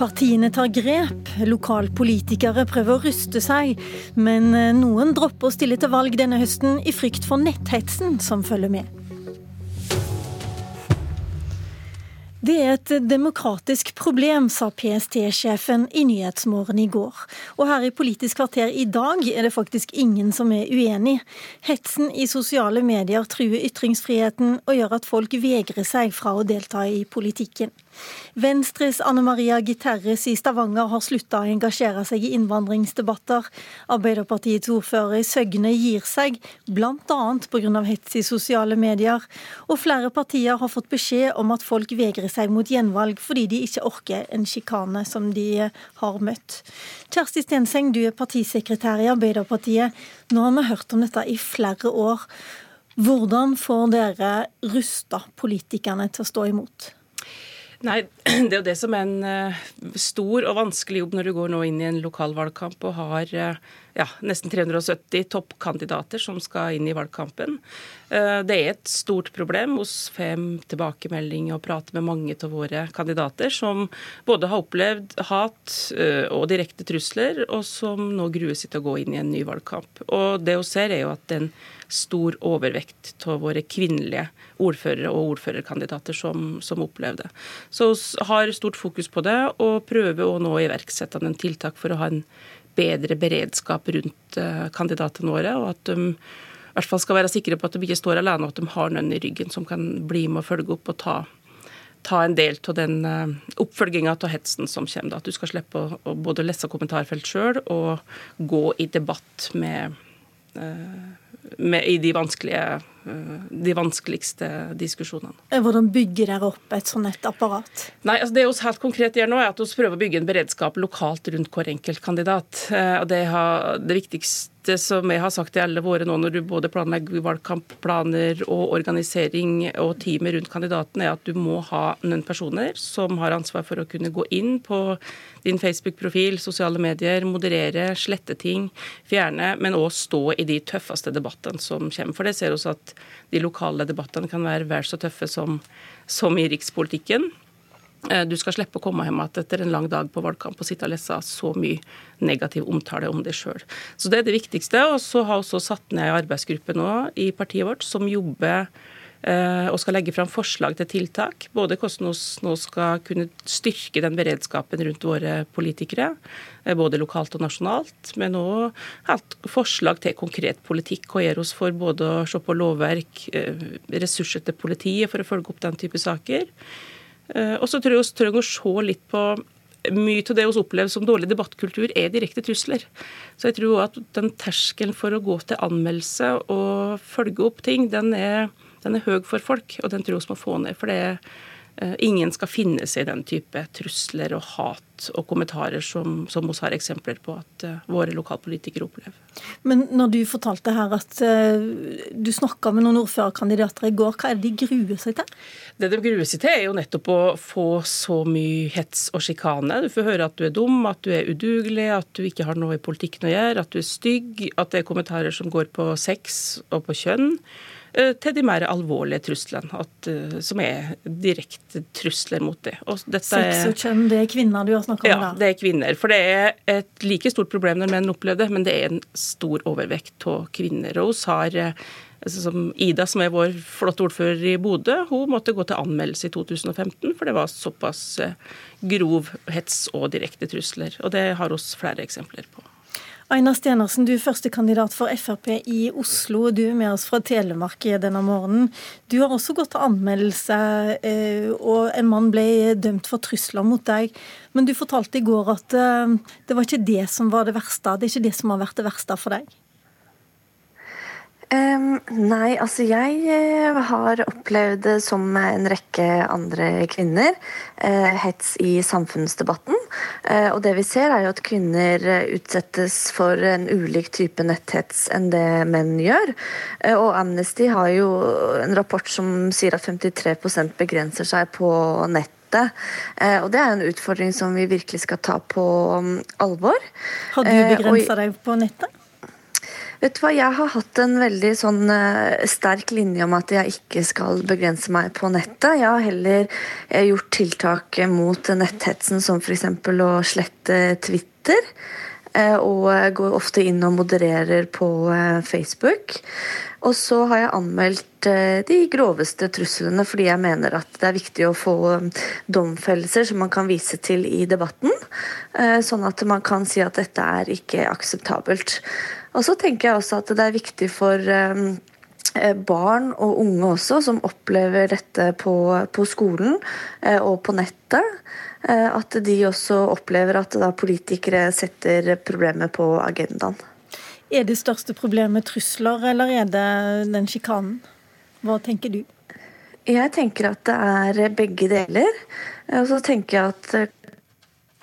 Partiene tar grep, lokalpolitikere prøver å ruste seg, men eh, noen dropper å stille til valg denne høsten i frykt for netthetsen som følger med. Det er et demokratisk problem, sa PST-sjefen i Nyhetsmorgen i går. Og her i Politisk kvarter i dag er det faktisk ingen som er uenig. Hetsen i sosiale medier truer ytringsfriheten og gjør at folk vegrer seg fra å delta i politikken. Venstres Anne Maria Guterres i Stavanger har slutta å engasjere seg i innvandringsdebatter. Arbeiderpartiets ordfører i Søgne gir seg, bl.a. pga. hets i sosiale medier. Og flere partier har fått beskjed om at folk vegrer seg mot gjenvalg fordi de ikke orker en sjikane som de har møtt. Kjersti Stenseng, du er partisekretær i Arbeiderpartiet. Nå har vi hørt om dette i flere år. Hvordan får dere rusta politikerne til å stå imot? Nei, Det er jo det som er en uh, stor og vanskelig jobb når du går nå inn i en lokalvalgkamp og har uh, ja, nesten 370 toppkandidater som skal inn i valgkampen. Uh, det er et stort problem hos Fem tilbakemelding og prate med mange av våre kandidater som både har opplevd hat og direkte trusler, og som nå gruer seg til å gå inn i en ny valgkamp. Og det hun ser, er jo at den stor overvekt av våre kvinnelige ordførere og ordførerkandidater som, som opplevde. Så vi har stort fokus på det, og prøver å nå iverksette en tiltak for å ha en bedre beredskap rundt uh, kandidatene våre. og at de i hvert fall skal være sikre på at de ikke står alene, og at de har noen i ryggen som kan bli med å følge opp og ta, ta en del av den eh, oppfølginga av hetsen som kommer. At du skal slippe å, å både lese kommentarfelt sjøl og gå i debatt med uh, med, i de, vanskelige, eh, de vanskeligste diskusjonene. Hvordan bygger dere opp et sånt et apparat? Nei, altså Det vi helt konkret gjør nå, er at vi prøver å bygge en beredskap lokalt rundt hver enkelt kandidat. Eh, og det, har, det viktigste det som jeg har sagt i alle våre nå, når du både planlegger valgkampplaner og organisering og teamet rundt kandidaten, er at du må ha noen personer som har ansvar for å kunne gå inn på din Facebook-profil, sosiale medier, moderere, slette ting, fjerne, men òg stå i de tøffeste debattene som kommer. For det ser vi at de lokale debattene kan være vel så tøffe som, som i rikspolitikken. Eh, du skal slippe å komme hjem igjen etter en lang dag på valgkamp og sitte og lese så mye negativ omtale om deg sjøl. Så det er det viktigste. Og så har vi satt ned en arbeidsgruppe nå i partiet vårt som jobber eh, og skal legge fram forslag til tiltak. Både hvordan vi nå skal kunne styrke den beredskapen rundt våre politikere, eh, både lokalt og nasjonalt, men òg forslag til konkret politikk. Hva gjør oss for både å se på lovverk, ressurser til politiet for å følge opp den type saker. Eh, og så tror jeg vi trenger å se litt på mye av det vi opplever som dårlig debattkultur, er direkte trusler. Så jeg tror at den terskelen for å gå til anmeldelse og følge opp ting, den er, den er høy for folk, og den tror jeg vi må få ned. For det er ingen skal finne seg i den type trusler og hat og kommentarer som, som vi har eksempler på at uh, våre lokalpolitikere opplever. Men når du fortalte her at uh, du snakka med noen ordførerkandidater i går, hva er det de gruer seg til? Det de gruer seg til, er jo nettopp å få så mye hets og sjikane. Du får høre at du er dum, at du er udugelig, at du ikke har noe i politikken å gjøre, at du er stygg, at det er kommentarer som går på sex og på kjønn. Eh, til de mer alvorlige truslene, at, eh, som er direkte trusler mot det. Sex og kjønn, det er kvinner du har snakka om? Ja, det er kvinner. For det er et like stort problem når menn opplever det, men det er en stor overvekt av kvinner. Og oss har eh, altså som Ida, som er vår flotte ordfører i Bodø, hun måtte gå til anmeldelse i 2015, for det var såpass grov hets og direkte trusler. Og det har oss flere eksempler på. Einar Stenersen, du er førstekandidat for Frp i Oslo. Du er med oss fra Telemark denne morgenen. Du har også gått til anmeldelse, eh, og en mann ble dømt for trusler mot deg. Men du fortalte i går at eh, det var ikke det som var det verste. Det er ikke det som har vært det verste for deg? Um, nei, altså jeg uh, har opplevd som en rekke andre kvinner. Uh, hets i samfunnsdebatten. Uh, og det vi ser, er jo at kvinner utsettes for en ulik type netthets enn det menn gjør. og Amnesty har jo en rapport som sier at 53% begrenser seg på nett. Og Det er en utfordring som vi virkelig skal ta på um, alvor. Har du begrensa deg på nettet? Vet du hva, Jeg har hatt en veldig sånn uh, sterk linje om at jeg ikke skal begrense meg på nettet. Jeg har heller uh, gjort tiltak mot netthetsen, som f.eks. å slette Twitter. Uh, og går ofte inn og modererer på Facebook. Og så har jeg anmeldt de groveste truslene fordi jeg mener at det er viktig å få domfellelser som man kan vise til i debatten. Sånn at man kan si at dette er ikke akseptabelt. Og så tenker jeg også at det er viktig for eh, barn og unge også, som opplever dette på, på skolen eh, og på nettet. Eh, at de også opplever at da politikere setter problemet på agendaen. Er det største problemet trusler, eller er det den sjikanen? Hva tenker du? Jeg tenker at det er begge deler. Og så tenker jeg at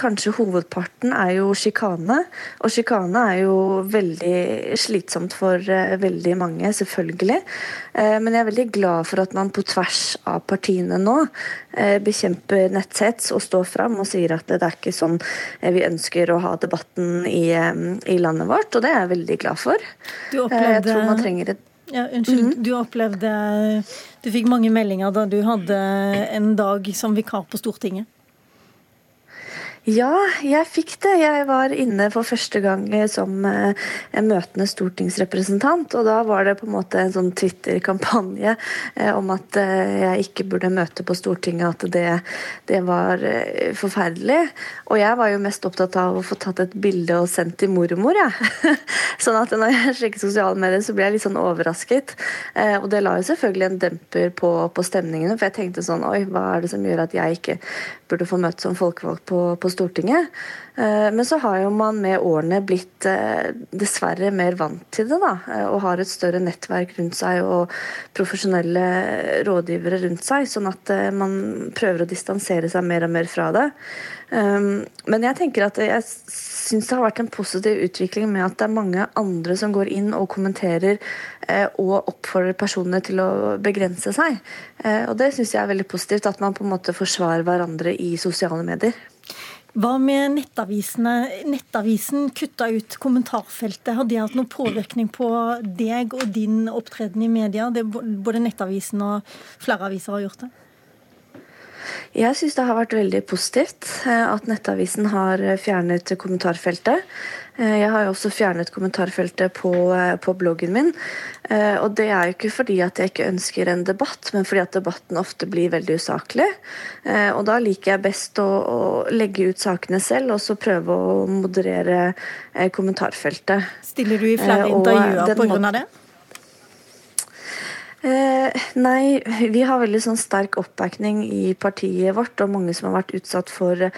kanskje hovedparten er jo sjikane. Og sjikane er jo veldig slitsomt for uh, veldig mange, selvfølgelig. Uh, men jeg er veldig glad for at man på tvers av partiene nå uh, bekjemper netthets og står fram og sier at det er ikke sånn vi ønsker å ha debatten i, i landet vårt, og det er jeg veldig glad for. Du opplevde... Jeg tror man trenger et ja, unnskyld. Mm -hmm. Du opplevde Du fikk mange meldinger da du hadde en dag som vikar på Stortinget? Ja, jeg fikk det. Jeg var inne for første gang som eh, en møtende stortingsrepresentant. Og da var det på en måte en sånn Twitter-kampanje eh, om at eh, jeg ikke burde møte på Stortinget, at det, det, var forferdelig. Og jeg var jo mest opptatt av å få tatt et bilde og sendt til mormor, jeg. Ja. sånn at når jeg sjekket sosiale medier, så ble jeg litt sånn overrasket. Og det la jo selvfølgelig en demper på, på stemningene, for jeg tenkte sånn Oi, hva er det som gjør at jeg ikke burde få møte som folkevalgt på, på Stortinget. Eh, men så har jo man med årene blitt eh, dessverre mer vant til det, da. Eh, og har et større nettverk rundt seg og profesjonelle rådgivere rundt seg. Sånn at man prøver å distansere seg mer og mer fra det. Men jeg tenker at jeg syns det har vært en positiv utvikling med at det er mange andre som går inn og kommenterer og oppfordrer personene til å begrense seg. Og det syns jeg er veldig positivt, at man på en måte forsvarer hverandre i sosiale medier. Hva med nettavisene? Nettavisen kutta ut kommentarfeltet. Har det hatt noen påvirkning på deg og din opptreden i media? Både Nettavisen og flere aviser har gjort det. Jeg syns det har vært veldig positivt eh, at Nettavisen har fjernet kommentarfeltet. Eh, jeg har jo også fjernet kommentarfeltet på, eh, på, bloggen min. Og det er jo ikke fordi at jeg ikke ønsker en debatt, men fordi at debatten ofte blir veldig usaklig. Og da liker jeg best å, å legge ut sakene selv, og så prøve å moderere kommentarfeltet. Stiller du i flere intervjuer pga. det? Eh, nei, vi har veldig sånn sterk oppbacking i partiet vårt, og mange som har vært utsatt for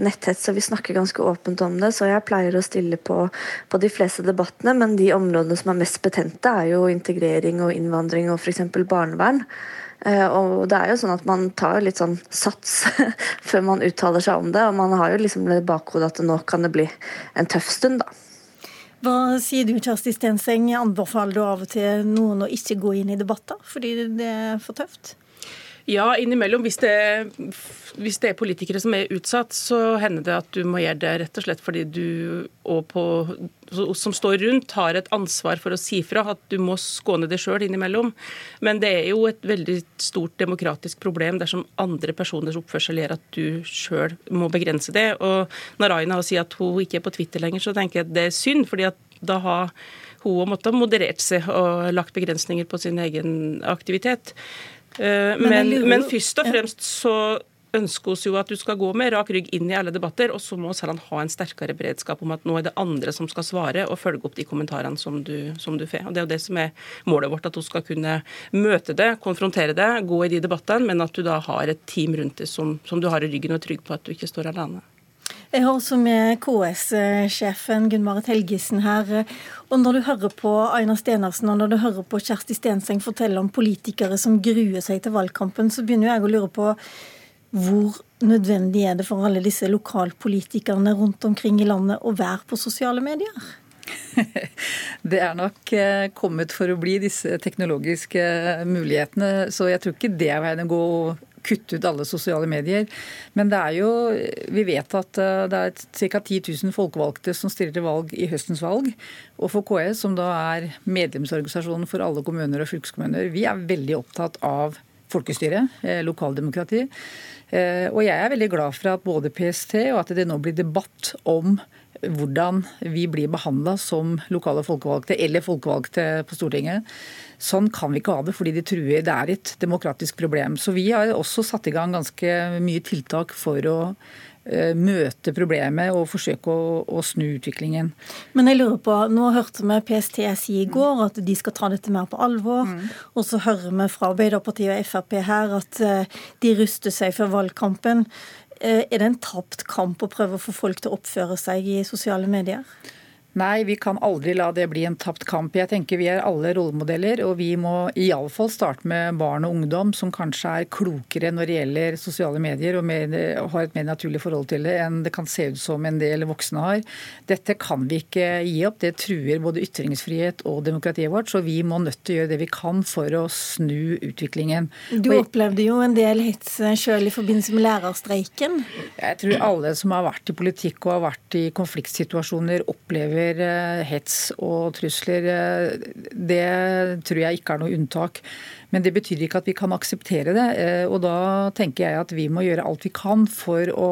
netthets, så vi snakker ganske åpent om det. Så jeg pleier å stille på, på de fleste debattene, men de områdene som er mest betente, er jo integrering og innvandring og f.eks. barnevern. Eh, og det er jo sånn at Man tar litt sånn sats før man uttaler seg om det, og man har jo liksom det bakhodet at nå kan det bli en tøff stund. da. Hva sier du, Kjersti Stenseng? Anbefaler du av og til noen å ikke gå inn i debatter fordi det er for tøft? Ja, innimellom. Hvis det, hvis det, er politikere som er utsatt, så hender det at du må gjøre det rett og slett fordi du og på, som står rundt, har et ansvar for å si fra. At du må skåne deg sjøl innimellom. Men det er jo et veldig stort demokratisk problem dersom andre personers oppførsel gjør at du sjøl må begrense det. Og når Aina sier at hun ikke er på Twitter lenger, så tenker jeg at det er synd. fordi at da har hun måttet moderert seg og lagt begrensninger på sin egen aktivitet. Eh, men, men, men først og fremst så ønsker oss jo at du skal gå med rak rygg inn i alle debatter, og så må Sæland ha en sterkere beredskap om at nå er det andre som skal svare og følge opp de kommentarene som du, som du får. Og Det er jo det som er målet vårt, at hun skal kunne møte det, konfrontere det, gå i de debattene, men at du da har et team rundt deg som, som du har i ryggen og er trygg på at du ikke står alene. Jeg har også med KS-sjefen Gunn-Marit Helgesen her. Og Når du hører på Aina Stenersen og når du hører på Kjersti Stenseng fortelle om politikere som gruer seg til valgkampen, så begynner jeg å lure på hvor nødvendig er det for alle disse lokalpolitikerne rundt omkring i landet å være på sosiale medier? Det er nok eh, kommet for å bli, disse teknologiske mulighetene. Så jeg tror ikke det er veien å gå kutte ut alle sosiale medier. Men det er jo, vi vet at eh, det er ca. 10 000 folkevalgte som stiller til valg i høstens valg. Og for KS, som da er medlemsorganisasjonen for alle kommuner og fylkeskommuner, vi er veldig opptatt av folkestyre, eh, lokaldemokrati. Eh, og jeg er veldig glad for at både PST og at det nå blir debatt om hvordan vi blir behandla som lokale folkevalgte eller folkevalgte på Stortinget. Sånn kan vi ikke ha det, fordi de truer. Det er et demokratisk problem. Så vi har også satt i gang ganske mye tiltak for å eh, møte problemet og forsøke å, å, snu utviklingen. Men jeg lurer på, Nå hørte vi PST si i går at de skal ta dette mer på alvor. Mm. Og så hører vi fra Arbeiderpartiet og Frp her at eh, de ruster seg for valgkampen. Eh, er det en tapt kamp å prøve å få folk til å oppføre seg i sosiale medier? Nei, vi kan aldri la det bli en tapt kamp. Jeg tenker Vi er alle rollemodeller, og vi må iallfall starte med barn og ungdom, som kanskje er klokere når det gjelder sosiale medier og mer, har et mer naturlig forhold til det enn det kan se ut som en del voksne har. Dette kan vi ikke gi opp. Det truer både ytringsfrihet og demokratiet vårt, så vi må nødt til å gjøre det vi kan for å snu utviklingen. Du opplevde jo en del hits sjøl i forbindelse med lærerstreiken? Jeg tror alle som har vært i politikk og har vært i konfliktsituasjoner, opplever opplever eh, hets og trusler, eh, det tror jeg ikke er noe unntak. Men det betyr ikke at vi kan akseptere det. Eh, og da tenker jeg at vi må gjøre alt vi kan for å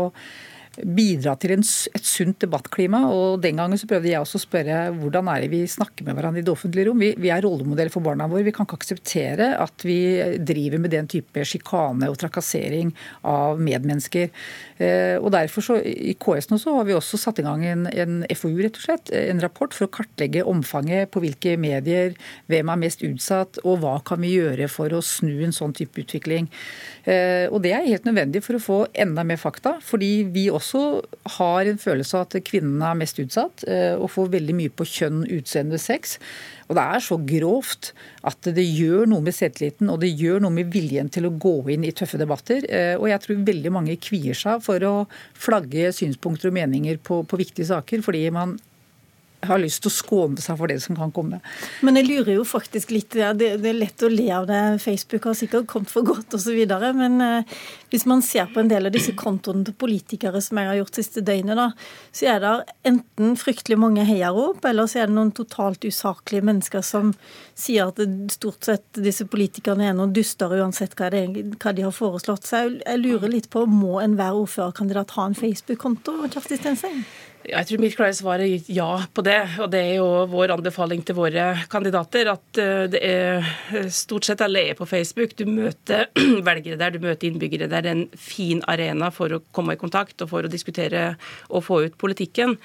bidra til en, et sunt debattklima. og Den gangen så prøvde jeg også å spørre hvordan er det vi snakker med hverandre i det offentlige rom. Vi, vi er rollemodeller for barna våre. Vi kan ikke akseptere at vi driver med den type sjikane og trakassering av medmennesker. Eh, og derfor så, I KS nå så har vi også satt i gang en, en FoU, rett og slett, en rapport for å kartlegge omfanget på hvilke medier, hvem er mest utsatt, og hva kan vi gjøre for å snu en sånn type utvikling. Eh, og Det er helt nødvendig for å få enda mer fakta. fordi vi også har en følelse av at kvinnene er mest utsatt eh, og får veldig mye på kjønn, utseende, sex. Og Det er så grovt at det gjør noe med selvtilliten og det gjør noe med viljen til å gå inn i tøffe debatter. Eh, og jeg tror veldig mange kvier seg for å flagge synspunkter og meninger på, på viktige saker, fordi man har lyst til å skåne seg for det som kan komme. Men jeg lurer jo faktisk litt ja, det, det, er lett å le av det. Facebook har sikkert kommet for godt osv. Men eh, hvis man ser på en del av disse kontoene til politikere som jeg har gjort siste døgnet, da, så er det enten fryktelig mange heiarop, eller så er det noen totalt usaklige mennesker som sier at stort sett disse politikerne er noen duster uansett hva, det, hva de har foreslått. Så jeg, jeg lurer litt på må enhver ordførerkandidat ha en Facebook-konto? Kjersti Stenseng? Jeg tror mitt klare svar er ja på det. Og det er jo vår anbefaling til våre kandidater at eh, det er eh, stort sett alle er på Facebook. Du møter velgere der, du møter innbyggere. Det er en fin arena for å komme i kontakt og for å diskutere og få ut politikken.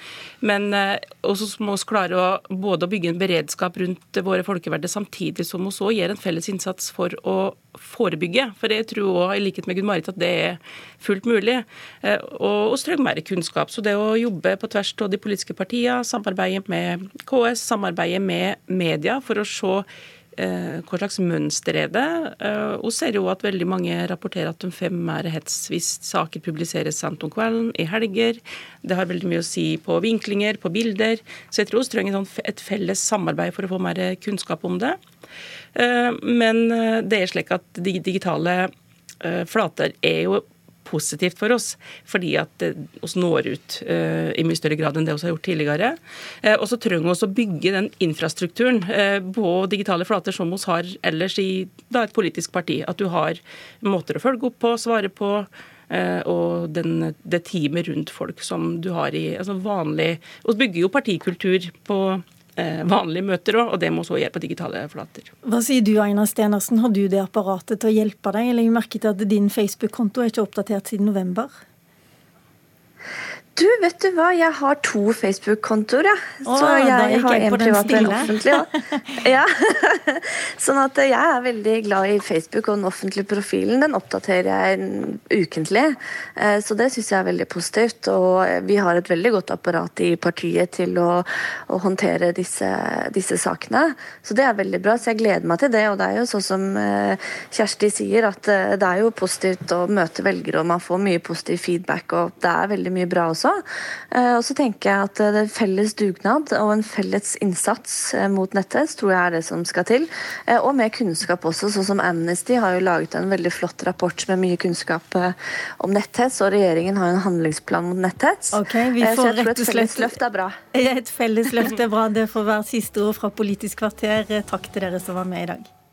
Men eh, også må vi klare å både bygge en beredskap rundt våre folkevalgte, samtidig som vi også gjør en felles innsats for å forebygge. For jeg tror også, i likhet med Gunn Marit, at det er fullt mulig. Og vi trenger mer kunnskap. Så det å jobbe på tvers av de politiske partiene, samarbeidet med KS, samarbeidet med media for å se eh, hva slags mønster er det. Eh, og ser jo at veldig mange rapporterer at de fem er hets hvis saker publiseres sent om kvelden, i helger. Det har veldig mye å si på vinklinger, på bilder. Så jeg tror vi trenger sånn et felles samarbeid for å få mer kunnskap om det. Eh, men det er slik at de digitale flater er jo positivt for oss, fordi at oss når ut uh, i mye større grad enn det vi har gjort tidligere. Uh, og så trenger vi å bygge den infrastrukturen uh, på digitale flater som vi har ellers i da, et politisk parti. At du har måter å følge opp på, svare på. Og den, det teamet rundt folk som du har i altså vanlig Vi bygger jo partikultur på Eh, vanlige møter òg, og det må så gjøre på digitale flater. Hva sier du Einar Stenersen, har du det apparatet til å hjelpe deg? Jeg legger merke til at din Facebook-konto er ikke oppdatert siden november? Du, vet du hva, jeg har to Facebook-kontoer. Ja. Så jeg har en privat og en offentlig. Ja. sånn at jeg er veldig glad i Facebook, og den offentlige profilen den oppdaterer jeg ukentlig. Eh, så det syns jeg er veldig positivt. Og vi har et veldig godt apparat i partiet til å, å håndtere disse, disse, sakene. Så det er veldig bra. Så jeg gleder meg til det. Og det er jo sånn som eh, Kjersti sier, at eh, det er jo positivt å møte velgere, og man får mye positiv feedback, og det er veldig mye bra også også. Og så tenker jeg at det felles dugnad og en felles innsats mot netthets tror jeg er det som skal til. Og mer kunnskap også, sånn som Amnesty har jo laget en veldig flott rapport med mye kunnskap om netthets, og regjeringen har en handlingsplan mot netthets. Okay, vi får så jeg tror et felles løft er bra. Et felles løft er bra. Det får være siste ord fra Politisk kvarter. Takk til dere som var med i dag.